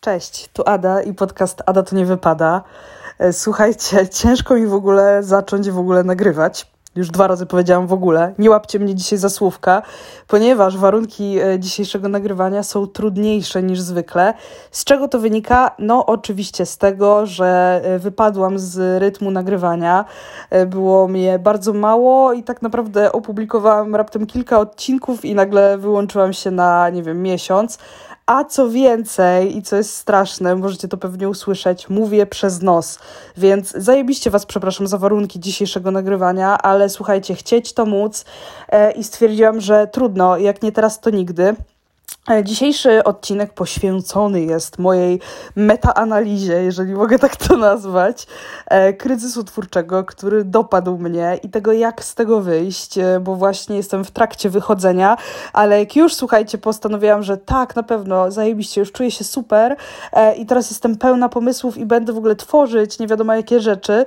Cześć, tu Ada i podcast Ada to nie wypada. E, słuchajcie, ciężko mi w ogóle zacząć w ogóle nagrywać. Już dwa razy powiedziałam w ogóle. Nie łapcie mnie dzisiaj za słówka, ponieważ warunki e, dzisiejszego nagrywania są trudniejsze niż zwykle. Z czego to wynika? No, oczywiście z tego, że e, wypadłam z rytmu nagrywania. Było mnie bardzo mało i tak naprawdę opublikowałam raptem kilka odcinków i nagle wyłączyłam się na, nie wiem, miesiąc a co więcej, i co jest straszne, możecie to pewnie usłyszeć, mówię przez nos. Więc zajebiście Was przepraszam za warunki dzisiejszego nagrywania, ale słuchajcie, chcieć to móc e, i stwierdziłam, że trudno, jak nie teraz, to nigdy. E, dzisiejszy odcinek poświęcony jest mojej metaanalizie, jeżeli mogę tak to nazwać, e, kryzysu twórczego, który dopadł mnie i tego, jak z tego wyjść, e, bo właśnie jestem w trakcie wychodzenia, ale jak już, słuchajcie, postanowiłam, że tak, na pewno, zajebiście, już czuję się super i teraz jestem pełna pomysłów i będę w ogóle tworzyć nie wiadomo jakie rzeczy,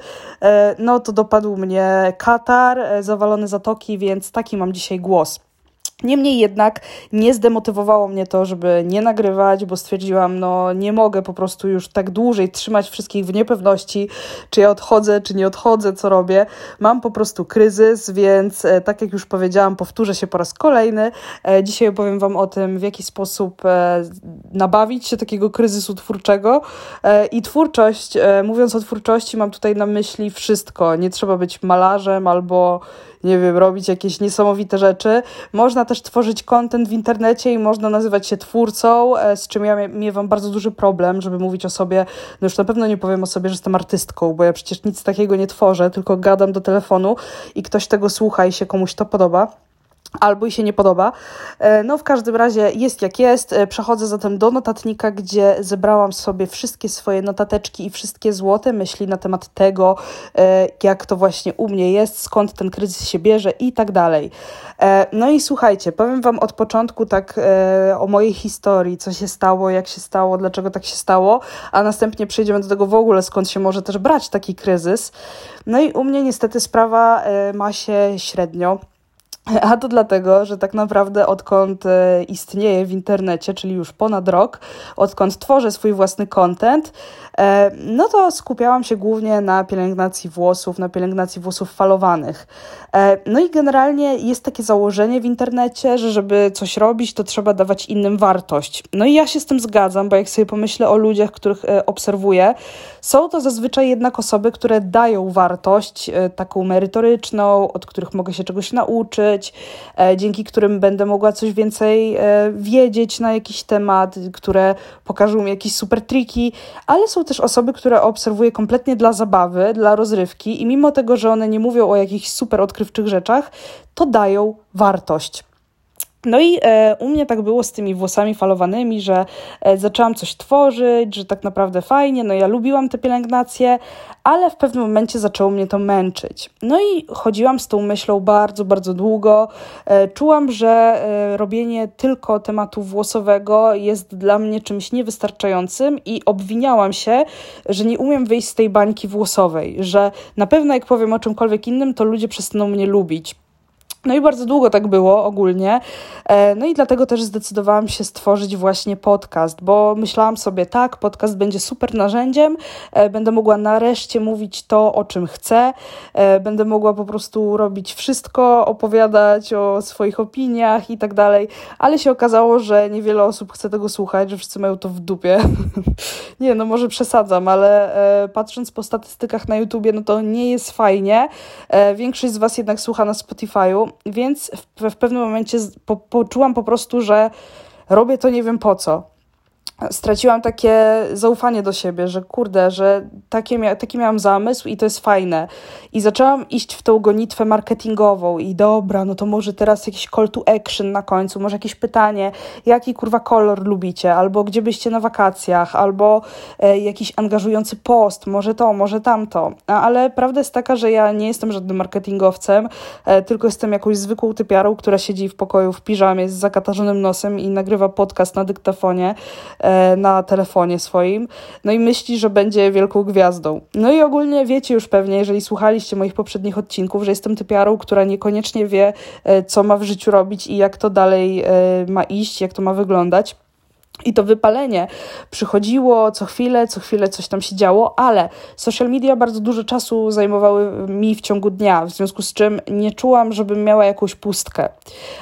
no to dopadł mnie Katar, zawalone zatoki, więc taki mam dzisiaj głos. Niemniej jednak nie zdemotywowało mnie to, żeby nie nagrywać, bo stwierdziłam, no nie mogę po prostu już tak dłużej trzymać wszystkich w niepewności, czy ja odchodzę, czy nie odchodzę, co robię. Mam po prostu kryzys, więc e, tak jak już powiedziałam, powtórzę się po raz kolejny. E, dzisiaj opowiem Wam o tym, w jaki sposób e, nabawić się takiego kryzysu twórczego. I twórczość, mówiąc o twórczości, mam tutaj na myśli wszystko. Nie trzeba być malarzem albo nie wiem, robić jakieś niesamowite rzeczy. Można też tworzyć content w internecie i można nazywać się twórcą, e, z czym ja miewam bardzo duży problem, żeby mówić o sobie. No już na pewno nie powiem o sobie, że jestem artystką, bo ja przecież nic takiego nie tworzę, tylko gadam do telefonu i ktoś tego słucha i się komuś to podoba albo i się nie podoba. E, no, w każdym razie jest jak jest. E, przechodzę zatem do notatnika, gdzie zebrałam sobie wszystkie swoje notateczki i wszystkie złote myśli na temat tego, e, jak to właśnie u mnie jest, skąd ten kryzys się bierze i tak dalej. No i słuchajcie, powiem Wam od początku tak o mojej historii, co się stało, jak się stało, dlaczego tak się stało, a następnie przejdziemy do tego w ogóle, skąd się może też brać taki kryzys. No i u mnie niestety sprawa ma się średnio. A to dlatego, że tak naprawdę odkąd e, istnieje w internecie, czyli już ponad rok, odkąd tworzę swój własny content, e, no to skupiałam się głównie na pielęgnacji włosów, na pielęgnacji włosów falowanych. E, no i generalnie jest takie założenie w internecie, że żeby coś robić, to trzeba dawać innym wartość. No i ja się z tym zgadzam, bo jak sobie pomyślę o ludziach, których obserwuję, są to zazwyczaj jednak osoby, które dają wartość taką merytoryczną, od których mogę się czegoś nauczyć, E, dzięki którym będę mogła coś więcej e, wiedzieć na jakiś temat, które pokażą mi jakieś super triki, ale są też osoby, które obserwuję kompletnie dla zabawy, dla rozrywki i mimo tego, że one nie mówią o jakichś super odkrywczych rzeczach, to dają wartość. No i e, u mnie tak było z tymi włosami falowanymi, że e, zaczęłam coś tworzyć, że tak naprawdę fajnie, no ja lubiłam te pielęgnacje, ale w pewnym momencie zaczęło mnie to męczyć. No i chodziłam z tą myślą bardzo, bardzo długo. E, czułam, że e, robienie tylko tematu włosowego jest dla mnie czymś niewystarczającym i obwiniałam się, że nie umiem wyjść z tej bańki włosowej, że na pewno jak powiem o czymkolwiek innym, to ludzie przestaną mnie lubić. No i bardzo długo tak było ogólnie. E, no i dlatego też zdecydowałam się stworzyć właśnie podcast, bo myślałam sobie, tak, podcast będzie super narzędziem, e, będę mogła nareszcie mówić to, o czym chcę, e, będę mogła po prostu robić wszystko, opowiadać o swoich opiniach i tak dalej, ale się okazało, że niewiele osób chce tego słuchać, że wszyscy mają to w dupie. nie, no może przesadzam, ale patrząc po statystykach na YouTubie, no to nie jest fajnie. Większość z Was jednak słucha na Spotify'u, więc w, w pewnym momencie po, poczułam po prostu, że robię to nie wiem po co straciłam takie zaufanie do siebie, że kurde, że takie mia taki miałam zamysł i to jest fajne. I zaczęłam iść w tą gonitwę marketingową i dobra, no to może teraz jakiś call to action na końcu, może jakieś pytanie, jaki kurwa kolor lubicie, albo gdzie byście na wakacjach, albo e, jakiś angażujący post, może to, może tamto. A, ale prawda jest taka, że ja nie jestem żadnym marketingowcem, e, tylko jestem jakąś zwykłą typiarą, która siedzi w pokoju w piżamie z zakatarzonym nosem i nagrywa podcast na dyktafonie na telefonie swoim, no i myśli, że będzie wielką gwiazdą. No i ogólnie wiecie już pewnie, jeżeli słuchaliście moich poprzednich odcinków, że jestem typiarą, która niekoniecznie wie, e, co ma w życiu robić i jak to dalej e, ma iść, jak to ma wyglądać. I to wypalenie przychodziło co chwilę, co chwilę coś tam się działo, ale social media bardzo dużo czasu zajmowały mi w ciągu dnia, w związku z czym nie czułam, żebym miała jakąś pustkę.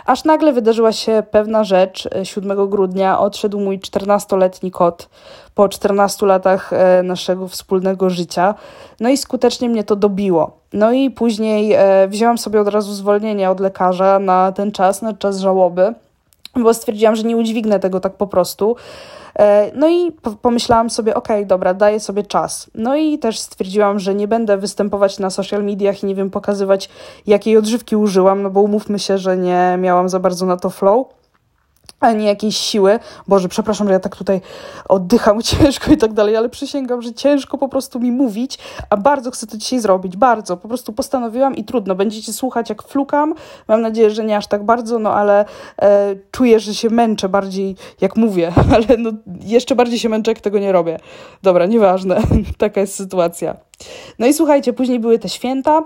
Aż nagle wydarzyła się pewna rzecz. 7 grudnia odszedł mój 14-letni kot po 14 latach e, naszego wspólnego życia. No i skutecznie mnie to dobiło. No i później e, wzięłam sobie od razu zwolnienie od lekarza na ten czas, na czas żałoby bo stwierdziłam, że nie udźwignę tego tak po prostu. E, no i pomyślałam sobie, okej, okay, dobra, daję sobie czas. No i też stwierdziłam, że nie będę występować na social mediach i nie wiem, pokazywać, jakiej odżywki użyłam, no bo umówmy się, że nie miałam za bardzo na to flow ani jakiejś siły. Boże, przepraszam, że ja tak tutaj oddycham ciężko i tak dalej, ale przysięgam, że ciężko po prostu mi mówić, a bardzo chcę to dzisiaj zrobić, bardzo. Po prostu postanowiłam i trudno. Będziecie słuchać jak flukam. Mam nadzieję, że nie aż tak bardzo, no ale e, czuję, że się męczę bardziej jak mówię, ale no, jeszcze bardziej się męczę, jak tego nie robię. Dobra, nieważne. Taka jest sytuacja. No i słuchajcie, później były te święta.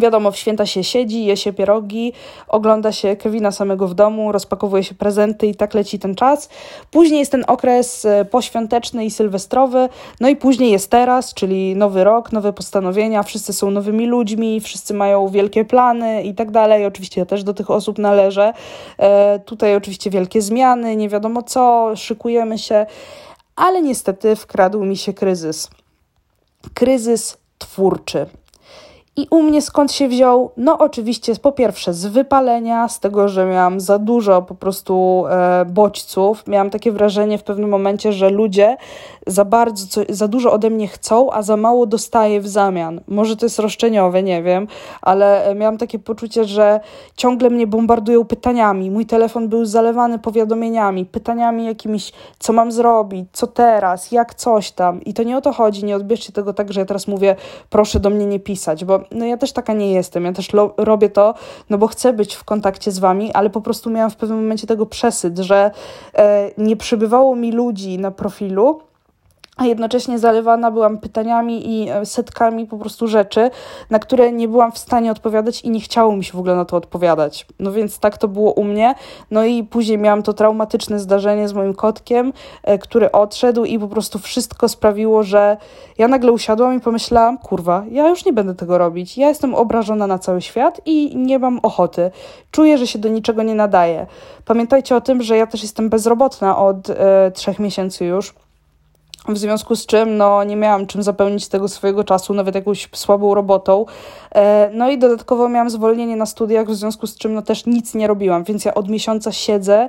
Wiadomo, w święta się siedzi, je się pierogi, ogląda się Kevina samego w domu, rozpakowuje się prezenty i tak leci ten czas. Później jest ten okres e, poświąteczny i sylwestrowy, no i później jest teraz, czyli nowy rok, nowe postanowienia, wszyscy są nowymi ludźmi, wszyscy mają wielkie plany i tak dalej. Oczywiście ja też do tych osób należę. E, tutaj oczywiście wielkie zmiany, nie wiadomo co, szykujemy się, ale niestety wkradł mi się kryzys. Kryzys twórczy. I u mnie skąd się wziął? No, oczywiście, po pierwsze, z wypalenia, z tego, że miałam za dużo po prostu e, bodźców. Miałam takie wrażenie w pewnym momencie, że ludzie za bardzo, co, za dużo ode mnie chcą, a za mało dostaję w zamian. Może to jest roszczeniowe, nie wiem, ale e, miałam takie poczucie, że ciągle mnie bombardują pytaniami. Mój telefon był zalewany powiadomieniami, pytaniami jakimiś, co mam zrobić, co teraz, jak coś tam. I to nie o to chodzi, nie odbierzcie tego tak, że ja teraz mówię, proszę do mnie nie pisać, bo no ja też taka nie jestem. Ja też robię to, no bo chcę być w kontakcie z wami, ale po prostu miałam w pewnym momencie tego przesyt, że e, nie przybywało mi ludzi na profilu, a jednocześnie zalewana byłam pytaniami i e, setkami po prostu rzeczy, na które nie byłam w stanie odpowiadać i nie chciało mi się w ogóle na to odpowiadać. No więc tak to było u mnie. No i później miałam to traumatyczne zdarzenie z moim kotkiem, e, który odszedł i po prostu wszystko sprawiło, że ja nagle usiadłam i pomyślałam, kurwa, ja już nie będę tego robić. Ja jestem obrażona na cały świat i nie mam ochoty. Czuję, że się do niczego nie nadaje. Pamiętajcie o tym, że ja też jestem bezrobotna od e, trzech miesięcy już w związku z czym no, nie miałam czym zapełnić tego swojego czasu, nawet jakąś słabą robotą. E, no i dodatkowo miałam zwolnienie na studiach, w związku z czym no, też nic nie robiłam, więc ja od miesiąca siedzę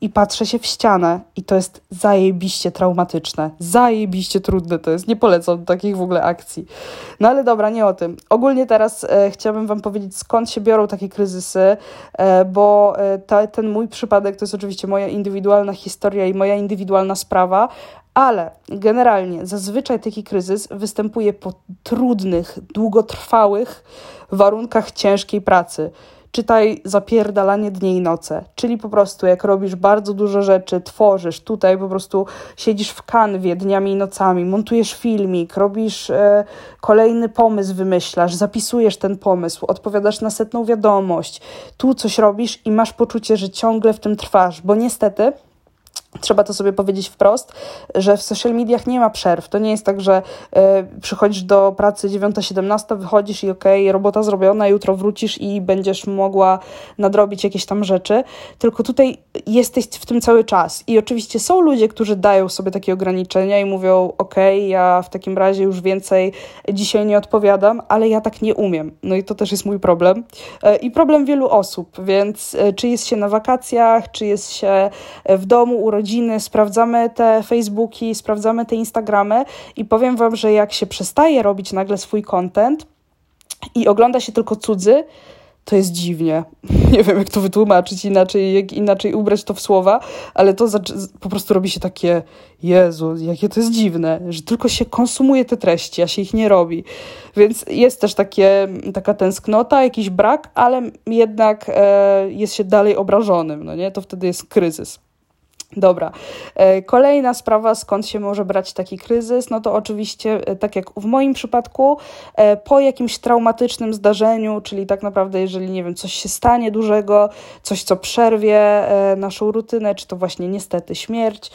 i patrzę się w ścianę i to jest zajebiście traumatyczne, zajebiście trudne to jest, nie polecam takich w ogóle akcji. No ale dobra, nie o tym. Ogólnie teraz e, chciałabym Wam powiedzieć, skąd się biorą takie kryzysy, e, bo e, ta, ten mój przypadek to jest oczywiście moja indywidualna historia i moja indywidualna sprawa, ale generalnie zazwyczaj taki kryzys występuje po trudnych, długotrwałych warunkach ciężkiej pracy. Czytaj zapierdalanie dnie i noce, czyli po prostu jak robisz bardzo dużo rzeczy, tworzysz, tutaj po prostu siedzisz w kanwie dniami i nocami, montujesz filmik, robisz e, kolejny pomysł, wymyślasz, zapisujesz ten pomysł, odpowiadasz na setną wiadomość, tu coś robisz i masz poczucie, że ciągle w tym trwasz, bo niestety Trzeba to sobie powiedzieć wprost, że w social mediach nie ma przerw. To nie jest tak, że y, przychodzisz do pracy 9-17, wychodzisz i okej, okay, robota zrobiona, jutro wrócisz i będziesz mogła nadrobić jakieś tam rzeczy. Tylko tutaj jesteś w tym cały czas. I oczywiście są ludzie, którzy dają sobie takie ograniczenia i mówią: okej, okay, ja w takim razie już więcej dzisiaj nie odpowiadam, ale ja tak nie umiem. No i to też jest mój problem. Y, I problem wielu osób, więc y, czy jest się na wakacjach, czy jest się w domu, urodziny, rodziny, sprawdzamy te Facebooki, sprawdzamy te Instagramy i powiem Wam, że jak się przestaje robić nagle swój content i ogląda się tylko cudzy, to jest dziwnie. Nie wiem, jak to wytłumaczyć inaczej, jak inaczej ubrać to w słowa, ale to po prostu robi się takie, Jezu, jakie to jest dziwne, że tylko się konsumuje te treści, a się ich nie robi. Więc jest też takie, taka tęsknota, jakiś brak, ale jednak e, jest się dalej obrażonym, no nie? To wtedy jest kryzys. Dobra. E, kolejna sprawa, skąd się może brać taki kryzys, no to oczywiście, e, tak jak w moim przypadku, e, po jakimś traumatycznym zdarzeniu, czyli tak naprawdę, jeżeli, nie wiem, coś się stanie dużego, coś, co przerwie naszą rutynę, czy to właśnie niestety śmierć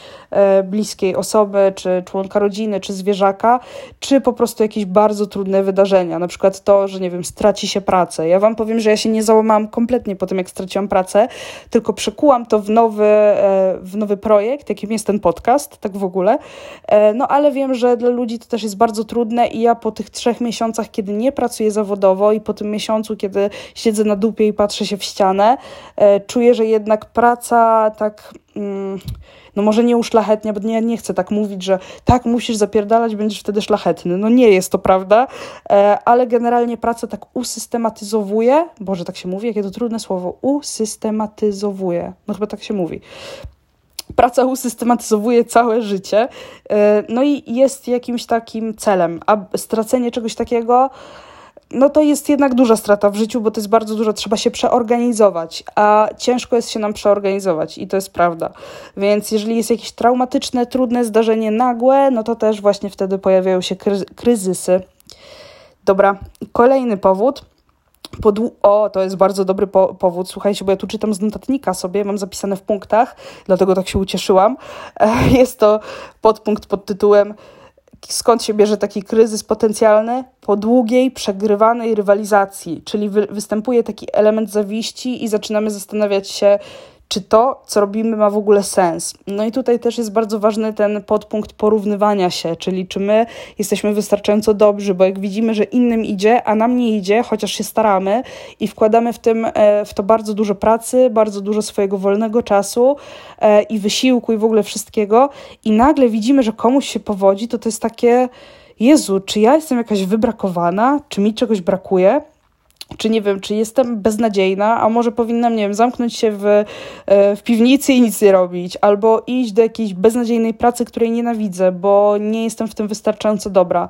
bliskiej osoby, czy członka rodziny, czy zwierzaka, czy po prostu jakieś bardzo trudne wydarzenia, na przykład to, że, nie wiem, straci się pracę. Ja Wam powiem, że ja się nie załamałam kompletnie po tym, jak straciłam pracę, tylko przekułam to w nowy, w nowy projekt, jakim jest ten podcast, tak w ogóle. E, no ale wiem, że dla ludzi to też jest bardzo trudne i ja po tych trzech miesiącach, kiedy nie pracuję zawodowo i po tym miesiącu, kiedy siedzę na dupie i patrzę się w ścianę, e, czuję, że jednak praca tak mm, no może nie uszlachetnia, bo nie, nie chcę tak mówić, że tak musisz zapierdalać, będziesz wtedy szlachetny. No nie jest to prawda, e, ale generalnie praca tak usystematyzowuje, Boże, tak się mówi, jakie to trudne słowo, usystematyzowuje, no chyba tak się mówi praca usystematyzowuje całe życie, e, no i jest jakimś takim celem, a stracenie czegoś takiego, no to jest jednak duża strata w życiu, bo to jest bardzo dużo, trzeba się przeorganizować, a ciężko jest się nam przeorganizować i to jest prawda. Więc jeżeli jest jakieś traumatyczne, trudne zdarzenie nagłe, no to też właśnie wtedy pojawiają się kryzysy. Dobra, kolejny powód Podłu- o, to jest bardzo dobry po powód. Słuchajcie, bo ja tu czytam z notatnika sobie, mam zapisane w punktach, dlatego tak się ucieszyłam. Jest to podpunkt pod tytułem Skąd się bierze taki kryzys potencjalny? Po długiej, przegrywanej rywalizacji, czyli wy występuje taki element zawiści i zaczynamy zastanawiać się, czy to, co robimy, ma w ogóle sens. No i tutaj też jest bardzo ważny ten podpunkt porównywania się, czyli czy my jesteśmy wystarczająco dobrzy, bo jak widzimy, że innym idzie, a nam nie idzie, chociaż się staramy i wkładamy w, tym, e, w to bardzo dużo pracy, bardzo dużo swojego wolnego czasu e, i wysiłku i w ogóle wszystkiego, i nagle widzimy, że komuś się powodzi, to to jest takie. Jezu, czy ja jestem jakaś wybrakowana, czy mi czegoś brakuje? Czy nie wiem, czy jestem beznadziejna, a może powinnam, nie wiem, zamknąć się w, e, w piwnicy i nic nie robić, albo iść do jakiejś beznadziejnej pracy, której nienawidzę, bo nie jestem w tym wystarczająco dobra.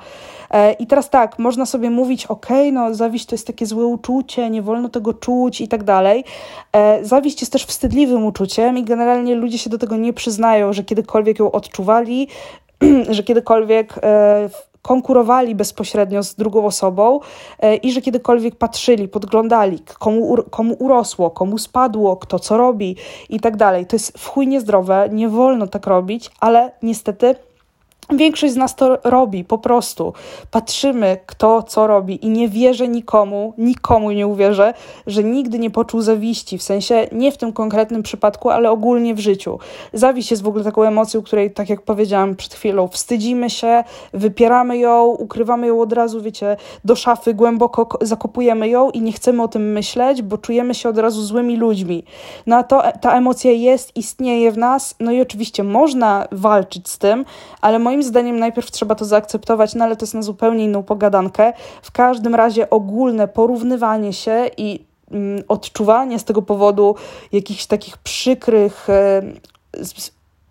E, I teraz tak, można sobie mówić, ok, no zawiść to jest takie złe uczucie, nie wolno tego czuć i tak dalej. E, zawiść jest też wstydliwym uczuciem i generalnie ludzie się do tego nie przyznają, że kiedykolwiek ją odczuwali, że kiedykolwiek konkurowali bezpośrednio z drugą osobą e, i że kiedykolwiek patrzyli, podglądali, komu, komu urosło, komu spadło, kto co robi i tak dalej. To jest w chuj niezdrowe, nie wolno tak robić, ale niestety Większość z nas to robi po prostu. Patrzymy, kto co robi, i nie wierzę nikomu, nikomu nie uwierzę, że nigdy nie poczuł zawiści. W sensie nie w tym konkretnym przypadku, ale ogólnie w życiu. Zawiść jest w ogóle taką emocją, której, tak jak powiedziałam przed chwilą, wstydzimy się, wypieramy ją, ukrywamy ją od razu, wiecie, do szafy, głęboko zakopujemy ją i nie chcemy o tym myśleć, bo czujemy się od razu złymi ludźmi. No a to, ta emocja jest, istnieje w nas, no i oczywiście można walczyć z tym, ale moim Zdaniem najpierw trzeba to zaakceptować, no ale to jest na zupełnie inną pogadankę. W każdym razie ogólne porównywanie się i mm, odczuwanie z tego powodu jakichś takich przykrych. E,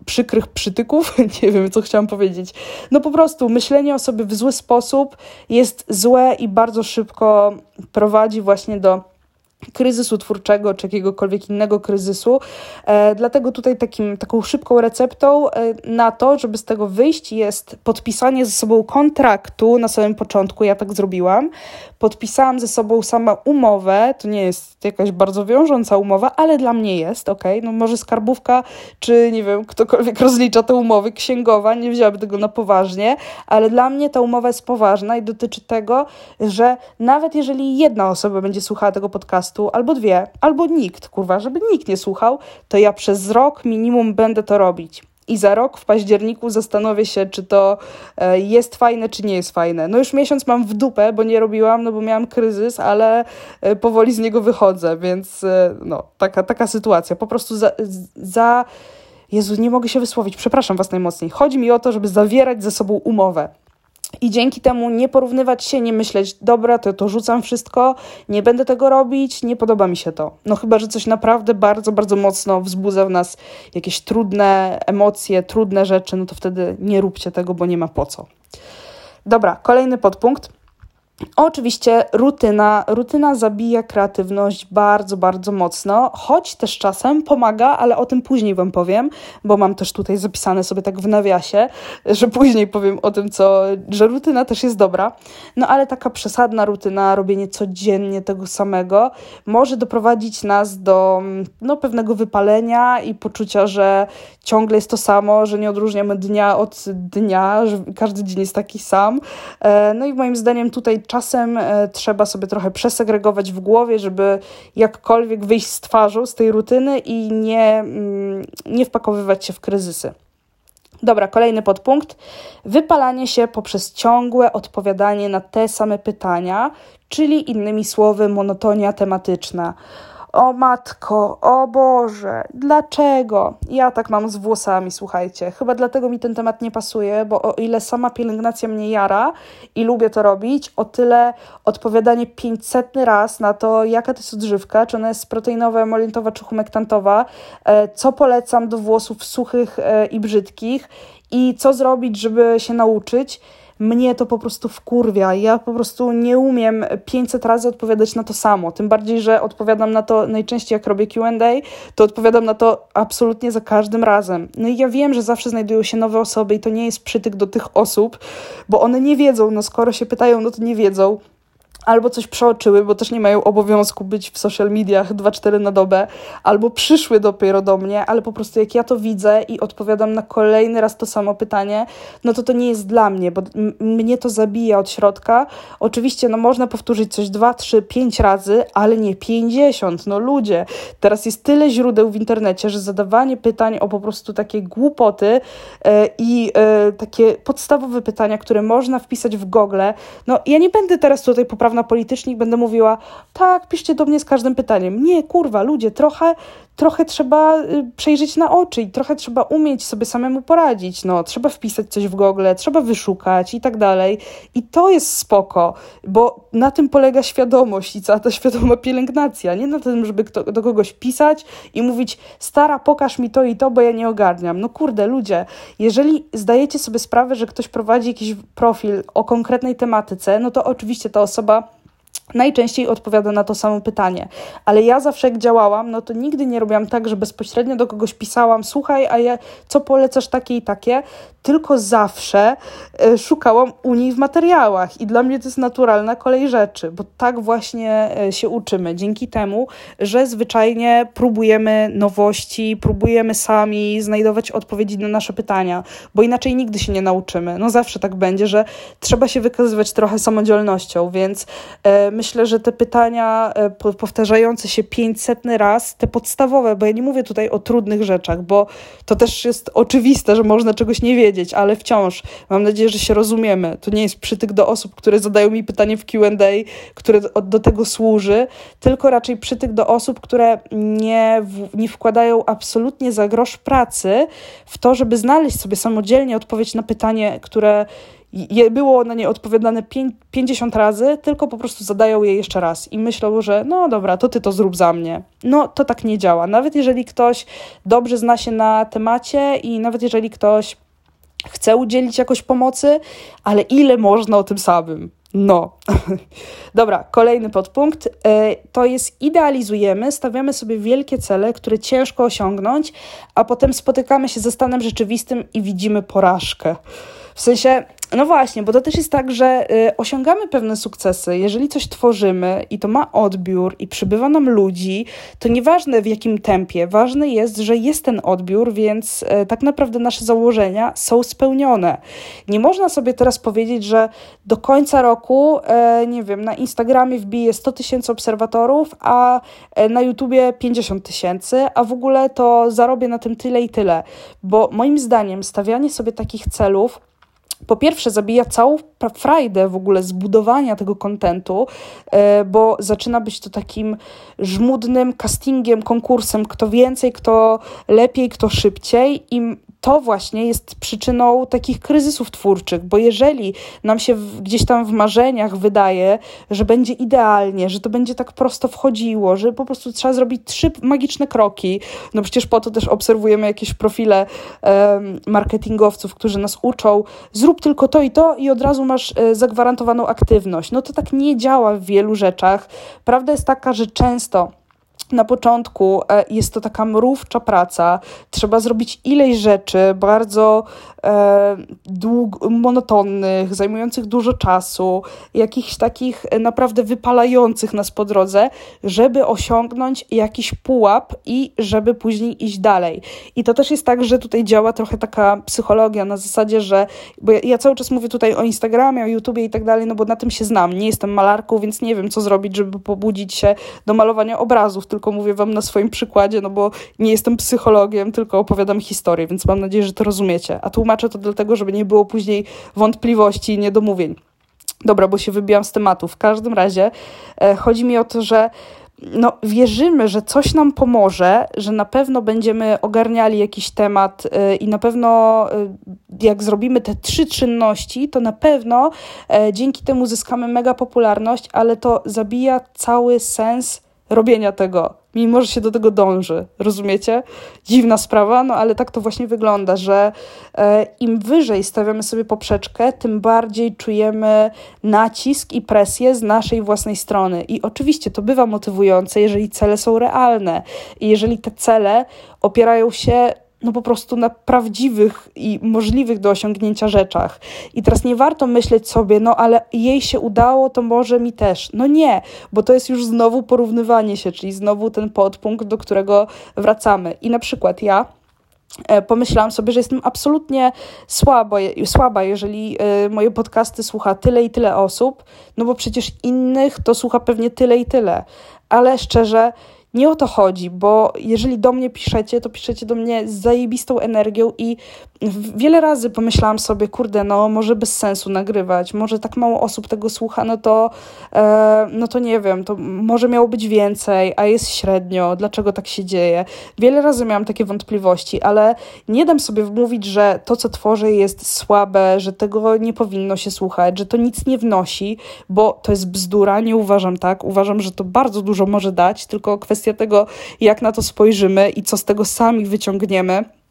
przykrych przytyków, nie wiem co chciałam powiedzieć. No po prostu myślenie o sobie w zły sposób jest złe i bardzo szybko prowadzi właśnie do kryzysu twórczego czy jakiegokolwiek innego kryzysu. E, dlatego tutaj takim, taką szybką receptą e, na to, żeby z tego wyjść, jest podpisanie ze sobą kontraktu na samym początku. Ja tak zrobiłam. Podpisałam ze sobą sama umowę. To nie jest jakaś bardzo wiążąca umowa, ale dla mnie jest, ok? No może skarbówka, czy nie wiem, ktokolwiek rozlicza te umowy, księgowa, nie wzięłaby tego na poważnie, ale dla mnie ta umowa jest poważna i dotyczy tego, że nawet jeżeli jedna osoba będzie słuchała tego podcastu, podcastu, albo dwie, albo nikt, kurwa, żeby nikt nie słuchał, to ja przez rok minimum będę to robić. I za rok w październiku zastanowię się, czy to e, jest fajne, czy nie jest fajne. No już miesiąc mam w dupę, bo nie robiłam, no bo miałam kryzys, ale e, powoli z niego wychodzę, więc e, no, taka, taka sytuacja. Po prostu za, za Jezu, nie mogę się wysłowić, przepraszam Was najmocniej. Chodzi mi o to, żeby zawierać ze sobą umowę. I dzięki temu nie porównywać się, nie myśleć, dobra, to, to rzucam wszystko, nie będę tego robić, nie podoba mi się to. No chyba, że coś naprawdę bardzo, bardzo mocno wzbudza w nas jakieś trudne emocje, trudne rzeczy, no to wtedy nie róbcie tego, bo nie ma po co. Dobra, kolejny podpunkt. Oczywiście rutyna, rutyna zabija kreatywność bardzo, bardzo mocno, choć też czasem pomaga, ale o tym później Wam powiem, bo mam też tutaj zapisane sobie tak w nawiasie, że później powiem o tym, co, że rutyna też jest dobra. No ale taka przesadna rutyna, robienie codziennie tego samego, może doprowadzić nas do no, pewnego wypalenia i poczucia, że ciągle jest to samo, że nie odróżniamy dnia od dnia, że każdy dzień jest taki sam. E, no i moim zdaniem tutaj czasem e, trzeba sobie trochę przesegregować w głowie, żeby jakkolwiek wyjść z twarzą z tej rutyny i nie, mm, nie wpakowywać się w kryzysy. Dobra, kolejny podpunkt. Wypalanie się poprzez ciągłe odpowiadanie na te same pytania, czyli innymi słowy, monotonia tematyczna. O matko, o Boże, dlaczego? Ja tak mam z włosami, słuchajcie. Chyba dlatego mi ten temat nie pasuje, bo o ile sama pielęgnacja mnie jara i lubię to robić, o tyle odpowiadanie 500 raz na to, jaka to jest odżywka, czy ona jest proteinowa, emolientowa, czy humektantowa, e, co polecam do włosów suchych e, i brzydkich i co zrobić, żeby się nauczyć mnie to po prostu wkurwia. Ja po prostu nie umiem 500 razy odpowiadać na to samo. Tym bardziej, że odpowiadam na to najczęściej, jak robię QA, to odpowiadam na to absolutnie za każdym razem. No i ja wiem, że zawsze znajdują się nowe osoby i to nie jest przytyk do tych osób, bo one nie wiedzą. No skoro się pytają, no to nie wiedzą albo coś przeoczyły, bo też nie mają obowiązku być w social mediach 2-4 na dobę, albo przyszły dopiero do mnie, ale po prostu jak ja to widzę i odpowiadam na kolejny raz to samo pytanie, no to to nie jest dla mnie, bo mnie to zabija od środka. Oczywiście, no można powtórzyć coś 2, 3, 5 razy, ale nie 50. No ludzie, teraz jest tyle źródeł w internecie, że zadawanie pytań o po prostu takie głupoty e, i e, takie podstawowe pytania, które można wpisać w Google, no ja nie będę teraz tutaj poprawiać na politycznik będę mówiła, tak, piszcie do mnie z każdym pytaniem. Nie, kurwa, ludzie, trochę, trochę trzeba y, przejrzeć na oczy i trochę trzeba umieć sobie samemu poradzić. No, trzeba wpisać coś w Google, trzeba wyszukać i tak dalej. I to jest spoko, bo na tym polega świadomość i cała ta świadoma pielęgnacja. Nie na tym, żeby kto, do kogoś pisać i mówić, stara, pokaż mi to i to, bo ja nie ogarniam. No kurde, ludzie, jeżeli zdajecie sobie sprawę, że ktoś prowadzi jakiś profil o konkretnej tematyce, no to oczywiście ta osoba najczęściej odpowiada na to samo pytanie. Ale ja zawsze jak działałam, no to nigdy nie robiłam tak, że bezpośrednio do kogoś pisałam, słuchaj, a ja co polecasz takie i takie, tylko zawsze y, szukałam u niej w materiałach i dla mnie to jest naturalna kolej rzeczy, bo tak właśnie y, się uczymy. Dzięki temu, że zwyczajnie próbujemy nowości, próbujemy sami znajdować odpowiedzi na nasze pytania, bo inaczej nigdy się nie nauczymy. No zawsze tak będzie, że trzeba się wykazywać trochę samodzielnością, więc y, myślę, że te pytania e, powtarzające się 500 raz, te podstawowe, bo ja nie mówię tutaj o trudnych rzeczach, bo to też jest oczywiste, że można czegoś nie wiedzieć, ale wciąż mam nadzieję, że się rozumiemy. To nie jest przytyk do osób, które zadają mi pytanie w QA, które do tego służy, tylko raczej przytyk do osób, które nie, nie wkładają absolutnie za grosz pracy w to, żeby znaleźć sobie samodzielnie odpowiedź na pytanie, które było na nie odpowiadane 50 razy, tylko po prostu zadają je jeszcze raz i myślą, że no dobra, to ty to zrób za mnie. No to tak nie działa. Nawet jeżeli ktoś dobrze zna się na temacie i nawet jeżeli ktoś chce udzielić jakoś pomocy, ale ile można o tym samym? No. Dobra, kolejny podpunkt. E, to jest idealizujemy, stawiamy sobie wielkie cele, które ciężko osiągnąć, a potem spotykamy się ze stanem rzeczywistym i widzimy porażkę. W sensie, no właśnie, bo to też jest tak, że y, osiągamy pewne sukcesy. Jeżeli coś tworzymy i to ma odbiór i przybywa nam ludzi, to nieważne w jakim tempie, ważne jest, że jest ten odbiór, więc y, tak naprawdę nasze założenia są spełnione. Nie można sobie teraz powiedzieć, że do końca roku, y, nie wiem, na Instagramie wbije 100 tysięcy obserwatorów, a na YouTubie 50 tysięcy, a w ogóle to zarobię na tym tyle i tyle. Bo moim zdaniem stawianie sobie takich celów, po pierwsze zabija całą frajdę w ogóle zbudowania tego kontentu, e, bo zaczyna być to takim żmudnym castingiem, konkursem, kto więcej, kto lepiej, kto szybciej i to właśnie jest przyczyną takich kryzysów twórczych, bo jeżeli nam się gdzieś tam w marzeniach wydaje, że będzie idealnie, że to będzie tak prosto wchodziło, że po prostu trzeba zrobić trzy magiczne kroki, no przecież po to też obserwujemy jakieś profile um, marketingowców, którzy nas uczą, zrób tylko to i to i od razu masz e, zagwarantowaną aktywność. No to tak nie działa w wielu rzeczach. Prawda jest taka, że często na początku e, jest to taka mrówcza praca. Trzeba zrobić ileś rzeczy bardzo e, dług, monotonnych, zajmujących dużo czasu, jakichś takich e, naprawdę wypalających nas po drodze, żeby osiągnąć jakiś pułap i żeby później iść dalej. I to też jest tak, że tutaj działa trochę taka psychologia na zasadzie, że bo ja, ja cały czas mówię tutaj o Instagramie, o YouTubie i tak dalej, no bo na tym się znam. Nie jestem malarką, więc nie wiem, co zrobić, żeby pobudzić się do malowania obrazów, tylko mówię wam na swoim przykładzie, no bo nie jestem psychologiem, tylko opowiadam historię, więc mam nadzieję, że to rozumiecie. A tłumaczę to dlatego, żeby nie było później wątpliwości i niedomówień. Dobra, bo się wybijam z tematu. W każdym razie e, chodzi mi o to, że no, wierzymy, że coś nam pomoże, że na pewno będziemy ogarniali jakiś temat yy, i na pewno yy, jak zrobimy te trzy czynności, to na pewno yy, dzięki temu zyskamy mega popularność, ale to zabija cały sens robienia tego, mimo że się do tego dąży. Rozumiecie? Dziwna sprawa, no ale tak to właśnie wygląda, że e, im wyżej stawiamy sobie poprzeczkę, tym bardziej czujemy nacisk i presję z naszej własnej strony. I oczywiście to bywa motywujące, jeżeli cele są realne i jeżeli te cele opierają się no po prostu na prawdziwych i możliwych do osiągnięcia rzeczach. I teraz nie warto myśleć sobie, no ale jej się udało, to może mi też. No nie, bo to jest już znowu porównywanie się, czyli znowu ten podpunkt, do którego wracamy. I na przykład ja e, pomyślałam sobie, że jestem absolutnie słabo, słaba, jeżeli e, moje podcasty słucha tyle i tyle osób, no bo przecież innych to słucha pewnie tyle i tyle. Ale szczerze, nie o to chodzi, bo jeżeli do mnie piszecie, to piszecie do mnie z zajebistą energią i wiele razy pomyślałam sobie, kurde, no może bez sensu nagrywać, może tak mało osób tego słucha, no to, e, no to nie wiem, to może miało być więcej, a jest średnio, dlaczego tak się dzieje. Wiele razy miałam takie wątpliwości, ale nie dam sobie wmówić, że to, co tworzę jest słabe, że tego nie powinno się słuchać, że to nic nie wnosi, bo to jest bzdura, nie uważam tak, uważam, że to bardzo dużo może dać, tylko kwestia tego, jak na to spojrzymy i co z tego sami wyciągniemy.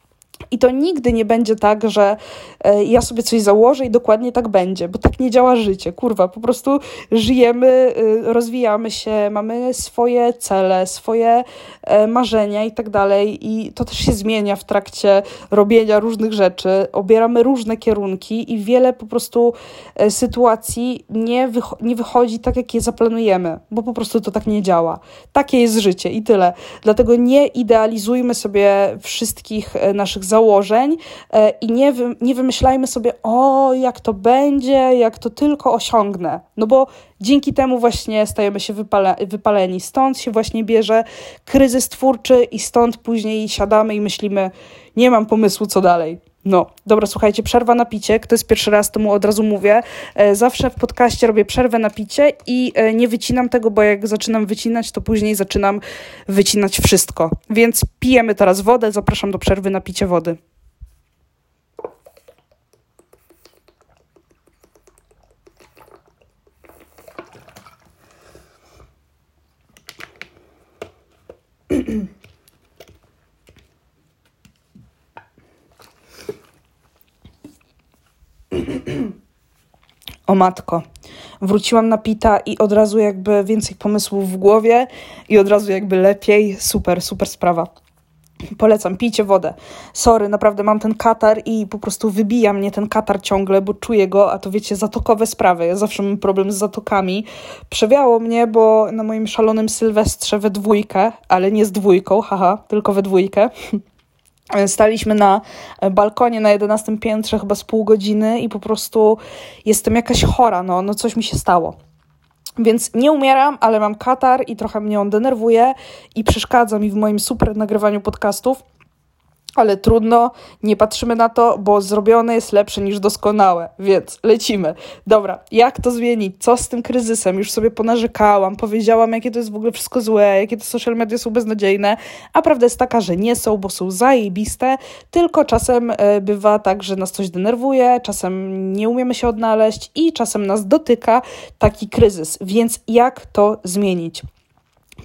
I to nigdy nie będzie tak, że e, ja sobie coś założę i dokładnie tak będzie, bo tak nie działa życie. Kurwa, po prostu żyjemy, y, rozwijamy się, mamy swoje cele, swoje e, marzenia i tak dalej. I to też się zmienia w trakcie robienia różnych rzeczy. Obieramy różne kierunki i wiele po prostu e, sytuacji nie, wycho nie wychodzi tak, jak je zaplanujemy, bo po prostu to tak nie działa. Takie jest życie i tyle. Dlatego nie idealizujmy sobie wszystkich naszych założeń e, i nie, wy, nie wymyślajmy sobie, o, jak to będzie, jak to tylko osiągnę. No bo dzięki temu właśnie stajemy się wypale, wypaleni. Stąd się właśnie bierze kryzys twórczy i stąd później siadamy i myślimy, nie mam pomysłu, co dalej. No, dobra, słuchajcie, przerwa na picie. Kto jest pierwszy raz, to mu od razu mówię. E, zawsze w podcaście robię przerwę na picie i e, nie wycinam tego, bo jak zaczynam wycinać, to później zaczynam wycinać wszystko. Więc pijemy teraz wodę. Zapraszam do przerwy na picie wody. O matko. Wróciłam na pita i od razu jakby więcej pomysłów w głowie i od razu jakby lepiej. Super, super sprawa. Polecam, pijcie wodę. Sorry, naprawdę mam ten katar i po prostu wybija mnie ten katar ciągle, bo czuję go, a to wiecie, zatokowe sprawy. Ja zawsze mam problem z zatokami. Przewiało mnie, bo na moim szalonym sylwestrze we dwójkę, ale nie z dwójką, haha, tylko we dwójkę. Staliśmy na balkonie na 11 piętrze chyba z pół godziny i po prostu jestem jakaś chora, no, no coś mi się stało. Więc nie umieram, ale mam katar i trochę mnie on denerwuje i przeszkadza mi w moim super nagrywaniu podcastów ale trudno, nie patrzymy na to, bo zrobione jest lepsze niż doskonałe, więc lecimy. Dobra, jak to zmienić? Co z tym kryzysem? Już sobie ponarzekałam, powiedziałam, jakie to jest w ogóle wszystko złe, jakie te social media są beznadziejne, a prawda jest taka, że nie są, bo są zajebiste, tylko czasem e, bywa tak, że nas coś denerwuje, czasem nie umiemy się odnaleźć i czasem nas dotyka taki kryzys. Więc jak to zmienić?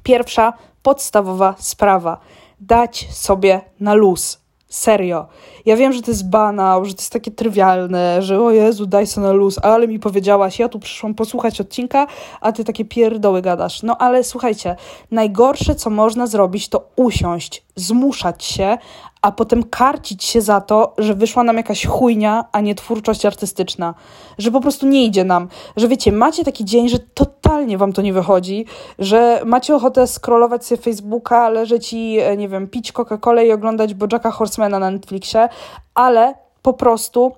Pierwsza, podstawowa sprawa – dać sobie na luz. Serio. Ja wiem, że to jest banał, że to jest takie trywialne, że o Jezu, daj sobie na luz, ale mi powiedziałaś, ja tu przyszłam posłuchać odcinka, a ty takie pierdoły gadasz. No ale słuchajcie, najgorsze, co można zrobić, to usiąść, zmuszać się, a potem karcić się za to, że wyszła nam jakaś chujnia, a nie twórczość artystyczna. Że po prostu nie idzie nam. Że wiecie, macie taki dzień, że totalnie wam to nie wychodzi, że macie ochotę scrollować sobie Facebooka, leżeć i, e, nie wiem, pić Coca-Colę i oglądać Bojacka Horsemana na Netflixie, ale po prostu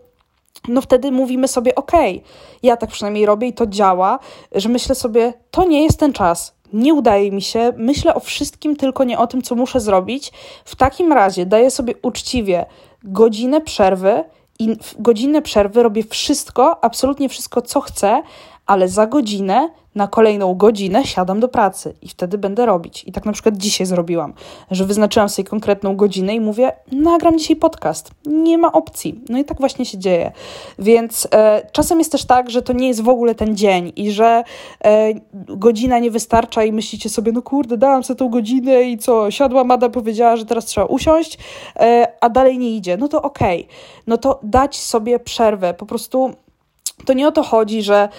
no wtedy mówimy sobie, okay, ja tak przynajmniej robię i to działa, że myślę sobie, to nie jest ten czas, nie udaje mi się, myślę o wszystkim, tylko nie o tym, co muszę zrobić. W takim razie daję sobie uczciwie godzinę przerwy i w godzinę przerwy robię wszystko, absolutnie wszystko, co chcę, ale za godzinę na kolejną godzinę siadam do pracy i wtedy będę robić. I tak na przykład dzisiaj zrobiłam, że wyznaczyłam sobie konkretną godzinę i mówię, nagram dzisiaj podcast. Nie ma opcji. No i tak właśnie się dzieje. Więc e, czasem jest też tak, że to nie jest w ogóle ten dzień i że e, godzina nie wystarcza i myślicie sobie, no kurde, dałam sobie tą godzinę i co, siadła Mada, powiedziała, że teraz trzeba usiąść, e, a dalej nie idzie. No to okej. Okay. No to dać sobie przerwę. Po prostu to nie o to chodzi, że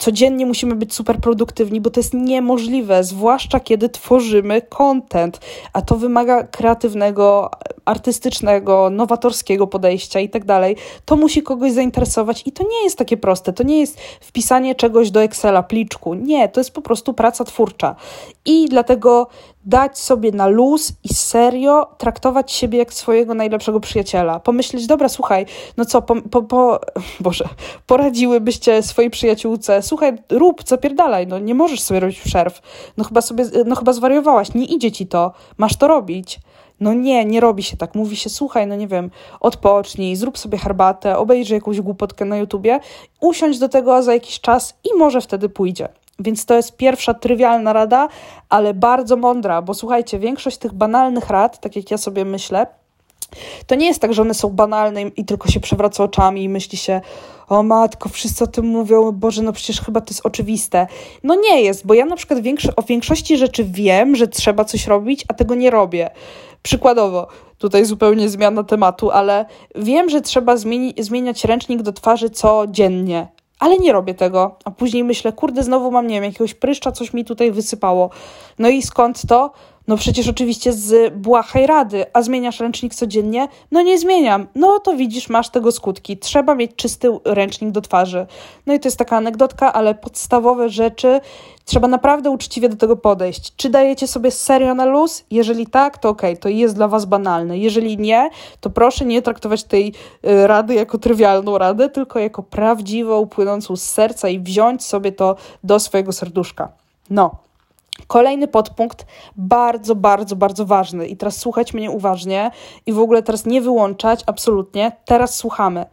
codziennie musimy być super produktywni, bo to jest niemożliwe, zwłaszcza kiedy tworzymy content, a to wymaga kreatywnego, artystycznego, nowatorskiego podejścia i tak dalej. To musi kogoś zainteresować i to nie jest takie proste. To nie jest wpisanie czegoś do Excela, pliczku. Nie, to jest po prostu praca twórcza. I dlatego dać sobie na luz i serio traktować siebie jak swojego najlepszego przyjaciela. Pomyśleć, dobra, słuchaj, no co, po, po, po Boże, poradziłybyście swojej przyjaciółce, słuchaj, rób, zapierdalaj, no nie możesz sobie robić przerw, no chyba sobie, no chyba zwariowałaś, nie idzie ci to, masz to robić. No nie, nie robi się tak. Mówi się, słuchaj, no nie wiem, odpocznij, zrób sobie herbatę, obejrzyj jakąś głupotkę na YouTubie, usiądź do tego za jakiś czas i może wtedy pójdzie. Więc to jest pierwsza trywialna rada, ale bardzo mądra, bo słuchajcie, większość tych banalnych rad, tak jak ja sobie myślę, to nie jest tak, że one są banalne i tylko się przewraca oczami i myśli się, o matko, wszyscy o tym mówią, Boże, no przecież chyba to jest oczywiste. No nie jest, bo ja na przykład o większości rzeczy wiem, że trzeba coś robić, a tego nie robię. Przykładowo, tutaj zupełnie zmiana tematu, ale wiem, że trzeba zmieni zmieniać ręcznik do twarzy codziennie, ale nie robię tego. A później myślę, kurde, znowu mam, nie wiem, jakiegoś pryszcza, coś mi tutaj wysypało. No i skąd to? No przecież oczywiście z błahej rady, a zmieniasz ręcznik codziennie? No nie zmieniam. No to widzisz, masz tego skutki. Trzeba mieć czysty ręcznik do twarzy. No i to jest taka anegdotka, ale podstawowe rzeczy trzeba naprawdę uczciwie do tego podejść. Czy dajecie sobie serio na luz? Jeżeli tak, to okej, okay, to jest dla was banalne. Jeżeli nie, to proszę nie traktować tej y, rady jako trywialną radę, tylko jako prawdziwą, płynącą z serca i wziąć sobie to do swojego serduszka. No. Kolejny podpunkt, bardzo, bardzo, bardzo ważny. I teraz słuchać mnie uważnie i w ogóle teraz nie wyłączać, absolutnie. Teraz słuchamy.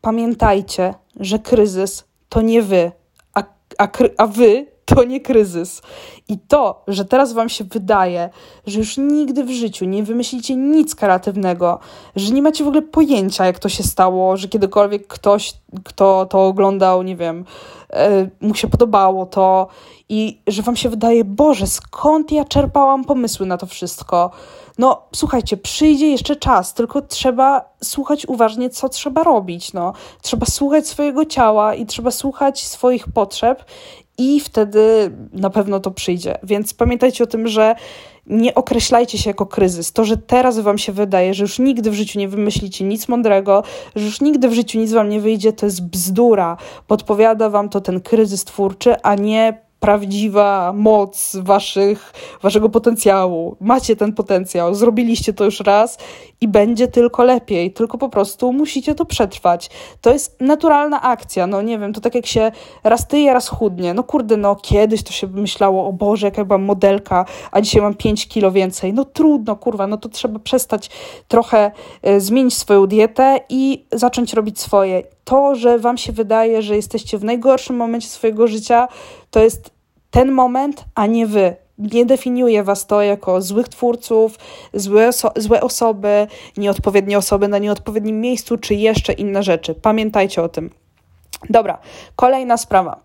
Pamiętajcie, że kryzys to nie wy, a, a, a wy to nie kryzys. I to, że teraz Wam się wydaje, że już nigdy w życiu nie wymyślicie nic kreatywnego, że nie macie w ogóle pojęcia, jak to się stało, że kiedykolwiek ktoś, kto to oglądał, nie wiem, e, mu się podobało to i że Wam się wydaje, Boże, skąd ja czerpałam pomysły na to wszystko. No, słuchajcie, przyjdzie jeszcze czas, tylko trzeba słuchać uważnie, co trzeba robić. No. Trzeba słuchać swojego ciała i trzeba słuchać swoich potrzeb i wtedy na pewno to przyjdzie. Więc pamiętajcie o tym, że nie określajcie się jako kryzys. To, że teraz wam się wydaje, że już nigdy w życiu nie wymyślicie nic mądrego, że już nigdy w życiu nic wam nie wyjdzie, to jest bzdura. Podpowiada wam to ten kryzys twórczy, a nie prawdziwa moc waszych, waszego potencjału. Macie ten potencjał, zrobiliście to już raz i będzie tylko lepiej, tylko po prostu musicie to przetrwać. To jest naturalna akcja, no nie wiem, to tak jak się raz tyje, raz chudnie. No kurde, no kiedyś to się myślało, o Boże, jaka byłam modelka, a dzisiaj mam 5 kilo więcej. No trudno, kurwa, no to trzeba przestać trochę e, zmienić swoją dietę i zacząć robić swoje. To, że wam się wydaje, że jesteście w najgorszym momencie swojego życia, to jest ten moment, a nie wy. Nie definiuje was to jako złych twórców, złe, oso złe osoby, nieodpowiednie osoby na nieodpowiednim miejscu, czy jeszcze inne rzeczy. Pamiętajcie o tym. Dobra, kolejna sprawa.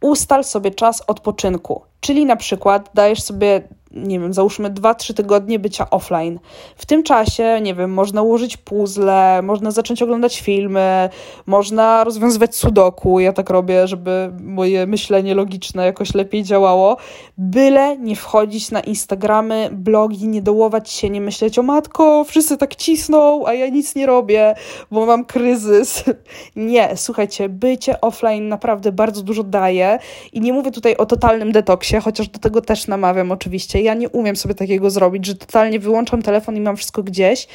Ustal sobie czas odpoczynku, czyli na przykład dajesz sobie nie wiem, załóżmy 2-3 tygodnie bycia offline. W tym czasie, nie wiem, można ułożyć puzzle, można zacząć oglądać filmy, można rozwiązywać sudoku. Ja tak robię, żeby moje myślenie logiczne jakoś lepiej działało. Byle nie wchodzić na Instagramy, blogi, nie dołować się, nie myśleć o matko, wszyscy tak cisną, a ja nic nie robię, bo mam kryzys. Nie, słuchajcie, bycie offline naprawdę bardzo dużo daje i nie mówię tutaj o totalnym detoksie, chociaż do tego też namawiam oczywiście. Ja nie umiem sobie takiego zrobić, że totalnie wyłączam telefon i mam wszystko gdzieś,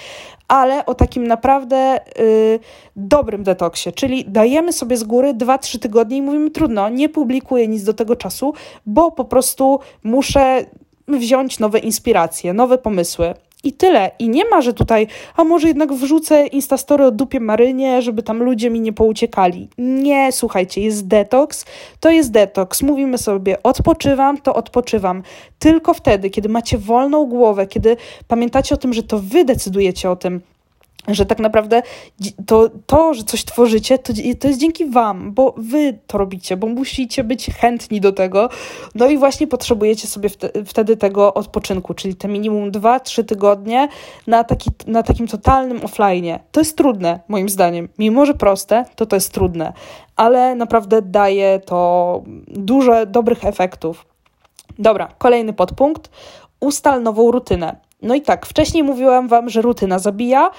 ale o takim naprawdę y, dobrym detoksie, czyli dajemy sobie z góry 2-3 tygodnie i mówimy trudno, nie publikuję nic do tego czasu, bo po prostu muszę wziąć nowe inspiracje, nowe pomysły. I tyle. I nie ma, że tutaj, a może jednak wrzucę Instastory o dupie Marynie, żeby tam ludzie mi nie pouciekali. Nie, słuchajcie, jest detoks, to jest detoks. Mówimy sobie, odpoczywam, to odpoczywam. Tylko wtedy, kiedy macie wolną głowę, kiedy pamiętacie o tym, że to wy decydujecie o tym, że tak naprawdę to, to, że coś tworzycie, to, to jest dzięki Wam, bo Wy to robicie, bo musicie być chętni do tego. No i właśnie potrzebujecie sobie wtedy tego odpoczynku, czyli te minimum 2-3 tygodnie na, taki, na takim totalnym offline. To jest trudne, moim zdaniem. Mimo, że proste, to to jest trudne, ale naprawdę daje to dużo dobrych efektów. Dobra, kolejny podpunkt. Ustal nową rutynę. No i tak, wcześniej mówiłam Wam, że rutyna zabija,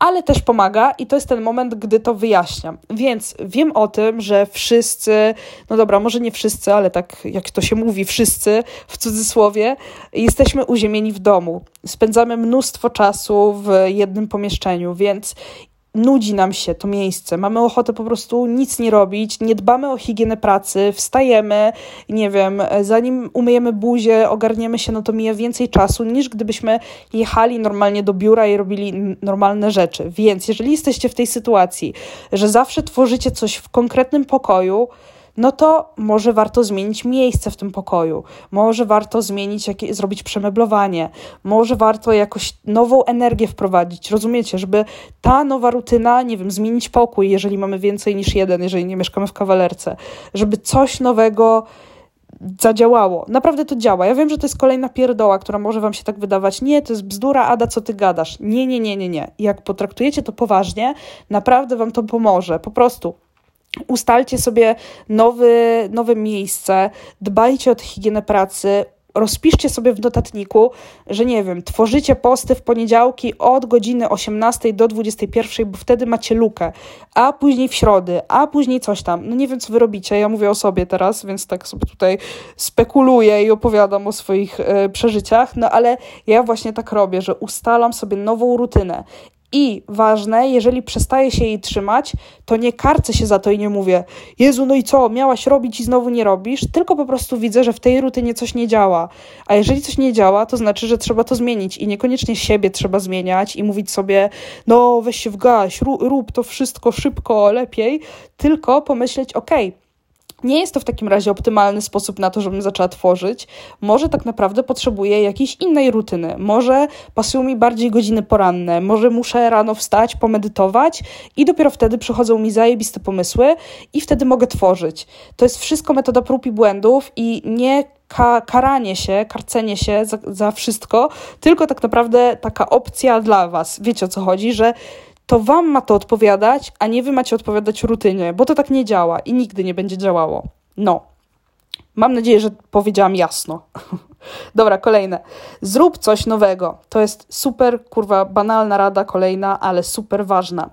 ale też pomaga i to jest ten moment, gdy to wyjaśniam. Więc wiem o tym, że wszyscy, no dobra, może nie wszyscy, ale tak jak to się mówi, wszyscy w cudzysłowie, jesteśmy uziemieni w domu. Spędzamy mnóstwo czasu w jednym pomieszczeniu, więc nudzi nam się to miejsce, mamy ochotę po prostu nic nie robić, nie dbamy o higienę pracy, wstajemy, nie wiem, zanim umyjemy buzię, ogarniemy się, no to mija więcej czasu niż gdybyśmy jechali normalnie do biura i robili normalne rzeczy. Więc jeżeli jesteście w tej sytuacji, że zawsze tworzycie coś w konkretnym pokoju, no to może warto zmienić miejsce w tym pokoju, może warto zmienić, jakie, zrobić przemeblowanie, może warto jakoś nową energię wprowadzić, rozumiecie, żeby ta nowa rutyna, nie wiem, zmienić pokój, jeżeli mamy więcej niż jeden, jeżeli nie mieszkamy w kawalerce, żeby coś nowego zadziałało. Naprawdę to działa. Ja wiem, że to jest kolejna pierdoła, która może wam się tak wydawać. Nie, to jest bzdura, Ada, co ty gadasz. Nie, nie, nie, nie, nie. Jak potraktujecie to poważnie, naprawdę wam to pomoże. Po prostu ustalcie sobie nowy, nowe miejsce, dbajcie o higienę pracy, rozpiszcie sobie w notatniku, że nie wiem, tworzycie posty w poniedziałki od godziny 18 do 21, bo wtedy macie lukę, a później w środy, a później coś tam. No nie wiem, co wy robicie, ja mówię o sobie teraz, więc tak sobie tutaj spekuluję i opowiadam o swoich y, przeżyciach, no ale ja właśnie tak robię, że ustalam sobie nową rutynę i ważne, jeżeli przestaję się jej trzymać, to nie karcę się za to i nie mówię, Jezu, no i co, miałaś robić i znowu nie robisz, tylko po prostu widzę, że w tej rutynie coś nie działa. A jeżeli coś nie działa, to znaczy, że trzeba to zmienić i niekoniecznie siebie trzeba zmieniać i mówić sobie, no weź się w gaś, rób to wszystko szybko, lepiej, tylko pomyśleć, okej, okay, nie jest to w takim razie optymalny sposób na to, żebym zaczęła tworzyć. Może tak naprawdę potrzebuję jakiejś innej rutyny. Może pasują mi bardziej godziny poranne. Może muszę rano wstać, pomedytować i dopiero wtedy przychodzą mi zajebiste pomysły i wtedy mogę tworzyć. To jest wszystko metoda prób i błędów i nie ka karanie się, karcenie się za, za wszystko, tylko tak naprawdę taka opcja dla Was. Wiecie o co chodzi, że to wam ma to odpowiadać, a nie wy macie odpowiadać rutynie, bo to tak nie działa i nigdy nie będzie działało. No. Mam nadzieję, że powiedziałam jasno. Dobra, kolejne. Zrób coś nowego. To jest super, kurwa, banalna rada kolejna, ale super ważna.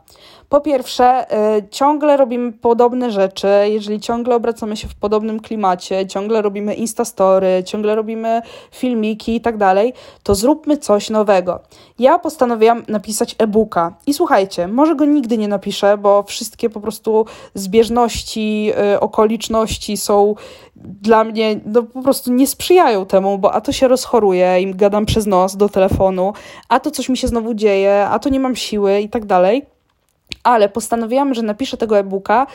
Po pierwsze, y, ciągle robimy podobne rzeczy, jeżeli ciągle obracamy się w podobnym klimacie, ciągle robimy instastory, ciągle robimy filmiki i tak dalej, to zróbmy coś nowego. Ja postanowiłam napisać e-booka i słuchajcie, może go nigdy nie napiszę, bo wszystkie po prostu zbieżności, y, okoliczności są dla mnie, no po prostu nie sprzyjają temu, bo a to się rozchoruje i gadam przez nos do telefonu, a to coś mi się znowu dzieje, a to nie mam siły i tak dalej. Ale postanowiłam, że napiszę tego e-booka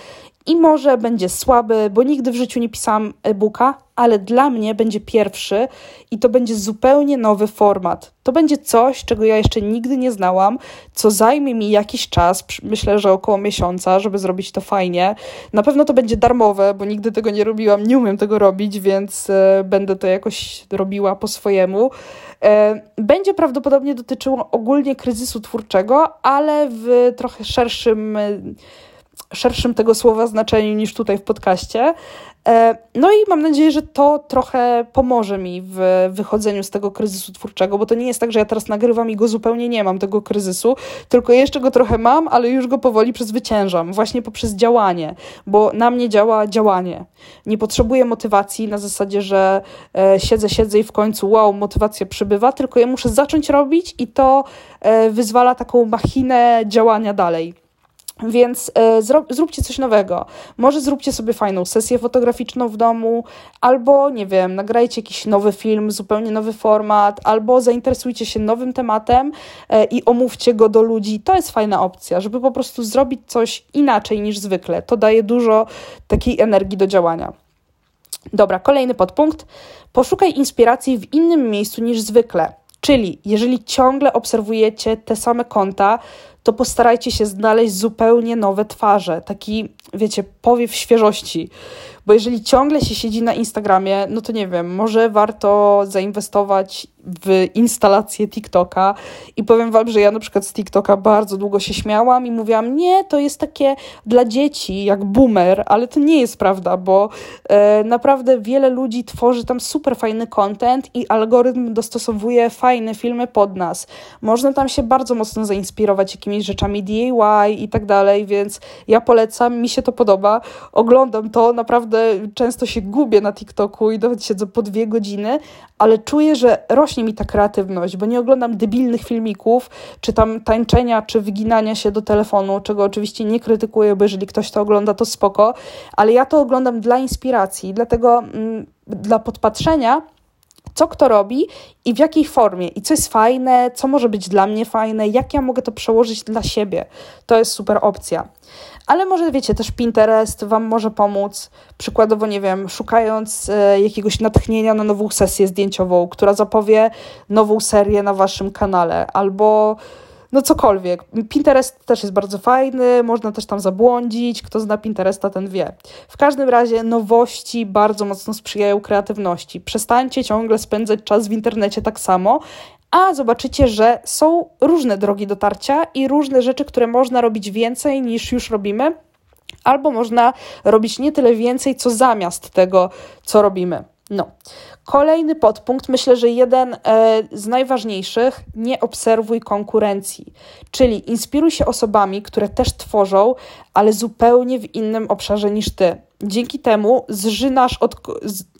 i może będzie słaby, bo nigdy w życiu nie pisałam e-booka, ale dla mnie będzie pierwszy i to będzie zupełnie nowy format. To będzie coś, czego ja jeszcze nigdy nie znałam, co zajmie mi jakiś czas, myślę, że około miesiąca, żeby zrobić to fajnie. Na pewno to będzie darmowe, bo nigdy tego nie robiłam, nie umiem tego robić, więc e, będę to jakoś robiła po swojemu. E, będzie prawdopodobnie dotyczyło ogólnie kryzysu twórczego, ale w trochę szerszym szerszym tego słowa znaczeniu niż tutaj w podcaście. E, no i mam nadzieję, że to trochę pomoże mi w wychodzeniu z tego kryzysu twórczego, bo to nie jest tak, że ja teraz nagrywam i go zupełnie nie mam, tego kryzysu, tylko jeszcze go trochę mam, ale już go powoli przezwyciężam, właśnie poprzez działanie, bo na mnie działa działanie. Nie potrzebuję motywacji na zasadzie, że e, siedzę, siedzę i w końcu wow, motywacja przybywa, tylko ja muszę zacząć robić i to e, wyzwala taką machinę działania dalej. Więc e, zróbcie coś nowego. Może zróbcie sobie fajną sesję fotograficzną w domu, albo nie wiem, nagrajcie jakiś nowy film, zupełnie nowy format, albo zainteresujcie się nowym tematem e, i omówcie go do ludzi. To jest fajna opcja, żeby po prostu zrobić coś inaczej niż zwykle. To daje dużo takiej energii do działania. Dobra, kolejny podpunkt. Poszukaj inspiracji w innym miejscu niż zwykle. Czyli jeżeli ciągle obserwujecie te same konta, to postarajcie się znaleźć zupełnie nowe twarze, taki, wiecie, powiew świeżości. Bo jeżeli ciągle się siedzi na Instagramie, no to nie wiem, może warto zainwestować w instalację TikToka i powiem wam, że ja na przykład z TikToka bardzo długo się śmiałam i mówiłam, nie, to jest takie dla dzieci, jak boomer, ale to nie jest prawda, bo e, naprawdę wiele ludzi tworzy tam super fajny content i algorytm dostosowuje fajne filmy pod nas. Można tam się bardzo mocno zainspirować jakimiś rzeczami DIY i tak dalej, więc ja polecam, mi się to podoba, oglądam to, naprawdę często się gubię na TikToku i nawet siedzę po dwie godziny, ale czuję, że rośnie mi ta kreatywność, bo nie oglądam debilnych filmików, czy tam tańczenia, czy wyginania się do telefonu, czego oczywiście nie krytykuję, bo jeżeli ktoś to ogląda, to spoko, ale ja to oglądam dla inspiracji, dlatego mm, dla podpatrzenia, co kto robi i w jakiej formie, i co jest fajne, co może być dla mnie fajne, jak ja mogę to przełożyć dla siebie. To jest super opcja. Ale może wiecie, też Pinterest Wam może pomóc. Przykładowo, nie wiem, szukając e, jakiegoś natchnienia na nową sesję zdjęciową, która zapowie nową serię na Waszym kanale, albo no cokolwiek. Pinterest też jest bardzo fajny, można też tam zabłądzić, kto zna Pinteresta, ten wie. W każdym razie nowości bardzo mocno sprzyjają kreatywności. Przestańcie ciągle spędzać czas w internecie tak samo, a zobaczycie, że są różne drogi dotarcia i różne rzeczy, które można robić więcej niż już robimy, albo można robić nie tyle więcej, co zamiast tego, co robimy. No. Kolejny podpunkt, myślę, że jeden e, z najważniejszych, nie obserwuj konkurencji, czyli inspiruj się osobami, które też tworzą, ale zupełnie w innym obszarze niż ty. Dzięki temu zżynasz od,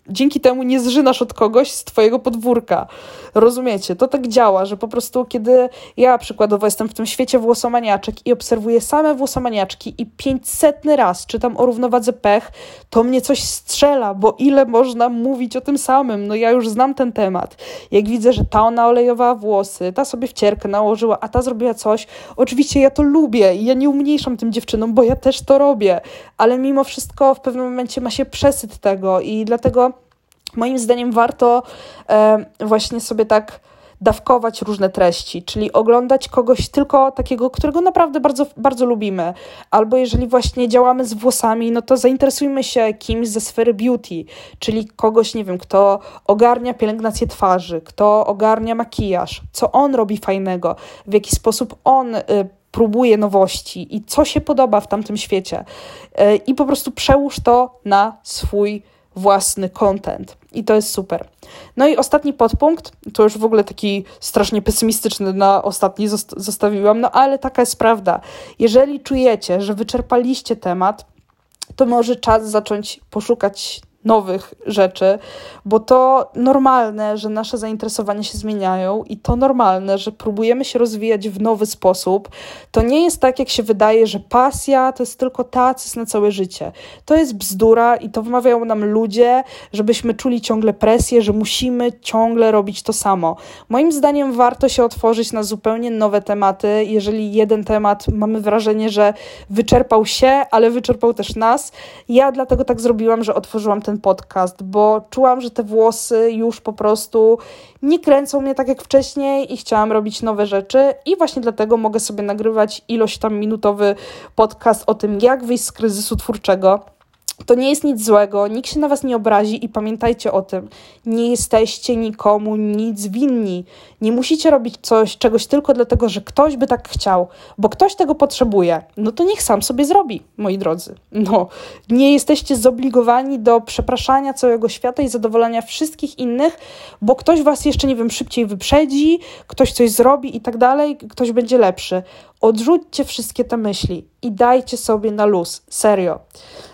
dzięki temu nie zżynasz od kogoś z twojego podwórka. Rozumiecie? To tak działa, że po prostu kiedy ja przykładowo jestem w tym świecie włosomaniaczek i obserwuję same włosomaniaczki i pięćsetny raz czytam o równowadze pech, to mnie coś strzela, bo ile można mówić o tym samym? No ja już znam ten temat. Jak widzę, że ta ona olejowała włosy, ta sobie wcierkę nałożyła, a ta zrobiła coś, oczywiście ja to lubię i ja nie umniejszam tym dziewczynom, bo ja też to robię, ale mimo wszystko w pewnym momencie ma się przesyt tego i dlatego moim zdaniem warto e, właśnie sobie tak dawkować różne treści, czyli oglądać kogoś tylko takiego, którego naprawdę bardzo, bardzo lubimy. Albo jeżeli właśnie działamy z włosami, no to zainteresujmy się kimś ze sfery beauty, czyli kogoś, nie wiem, kto ogarnia pielęgnację twarzy, kto ogarnia makijaż, co on robi fajnego, w jaki sposób on. Y, próbuje nowości i co się podoba w tamtym świecie. Y, I po prostu przełóż to na swój własny content. I to jest super. No i ostatni podpunkt, to już w ogóle taki strasznie pesymistyczny na ostatni zostawiłam, no ale taka jest prawda. Jeżeli czujecie, że wyczerpaliście temat, to może czas zacząć poszukać nowych rzeczy, bo to normalne, że nasze zainteresowania się zmieniają i to normalne, że próbujemy się rozwijać w nowy sposób. To nie jest tak, jak się wydaje, że pasja to jest tylko ta, na całe życie. To jest bzdura i to wmawiają nam ludzie, żebyśmy czuli ciągle presję, że musimy ciągle robić to samo. Moim zdaniem warto się otworzyć na zupełnie nowe tematy. Jeżeli jeden temat mamy wrażenie, że wyczerpał się, ale wyczerpał też nas. Ja dlatego tak zrobiłam, że otworzyłam ten ten podcast, bo czułam, że te włosy już po prostu nie kręcą mnie tak jak wcześniej i chciałam robić nowe rzeczy i właśnie dlatego mogę sobie nagrywać ilość tam minutowy podcast o tym, jak wyjść z kryzysu twórczego. To nie jest nic złego, nikt się na was nie obrazi i pamiętajcie o tym. Nie jesteście nikomu nic winni. Nie musicie robić coś, czegoś tylko dlatego, że ktoś by tak chciał, bo ktoś tego potrzebuje. No to niech sam sobie zrobi, moi drodzy. No, nie jesteście zobligowani do przepraszania całego świata i zadowolenia wszystkich innych, bo ktoś was jeszcze, nie wiem, szybciej wyprzedzi, ktoś coś zrobi i tak dalej, ktoś będzie lepszy. Odrzućcie wszystkie te myśli i dajcie sobie na luz. Serio.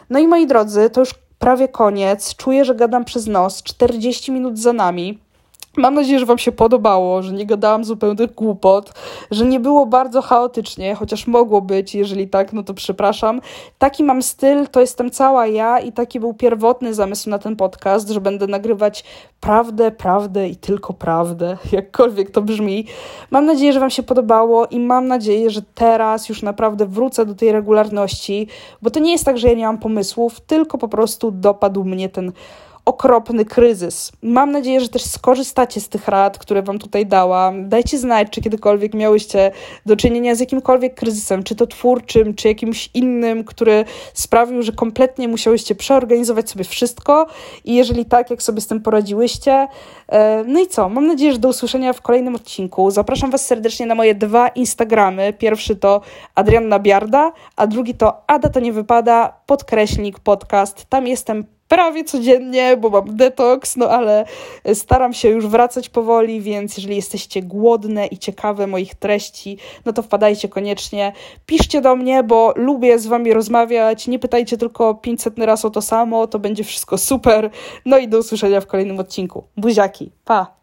No i moi drodzy, to już prawie koniec. Czuję, że gadam przez nos. 40 minut za nami. Mam nadzieję, że Wam się podobało, że nie gadałam zupełnych głupot, że nie było bardzo chaotycznie, chociaż mogło być, jeżeli tak, no to przepraszam. Taki mam styl, to jestem cała ja i taki był pierwotny zamysł na ten podcast, że będę nagrywać prawdę, prawdę i tylko prawdę, jakkolwiek to brzmi. Mam nadzieję, że Wam się podobało i mam nadzieję, że teraz już naprawdę wrócę do tej regularności, bo to nie jest tak, że ja nie mam pomysłów, tylko po prostu dopadł mnie ten okropny kryzys. Mam nadzieję, że też skorzystacie z tych rad, które Wam tutaj dałam. Dajcie znać, czy kiedykolwiek miałyście do czynienia z jakimkolwiek kryzysem, czy to twórczym, czy jakimś innym, który sprawił, że kompletnie musiałyście przeorganizować sobie wszystko. I jeżeli tak, jak sobie z tym poradziłyście. E, no i co? Mam nadzieję, że do usłyszenia w kolejnym odcinku. Zapraszam Was serdecznie na moje dwa Instagramy. Pierwszy to Adrianna Biarda, a drugi to Ada to nie wypada, podkreśnik podcast. Tam jestem prawie codziennie, bo mam detoks, no ale staram się już wracać powoli, więc jeżeli jesteście głodne i ciekawe moich treści, no to wpadajcie koniecznie. Piszcie do mnie, bo lubię z wami rozmawiać. Nie pytajcie tylko 500 raz o to samo, to będzie wszystko super. No i do usłyszenia w kolejnym odcinku. Buziaki, pa!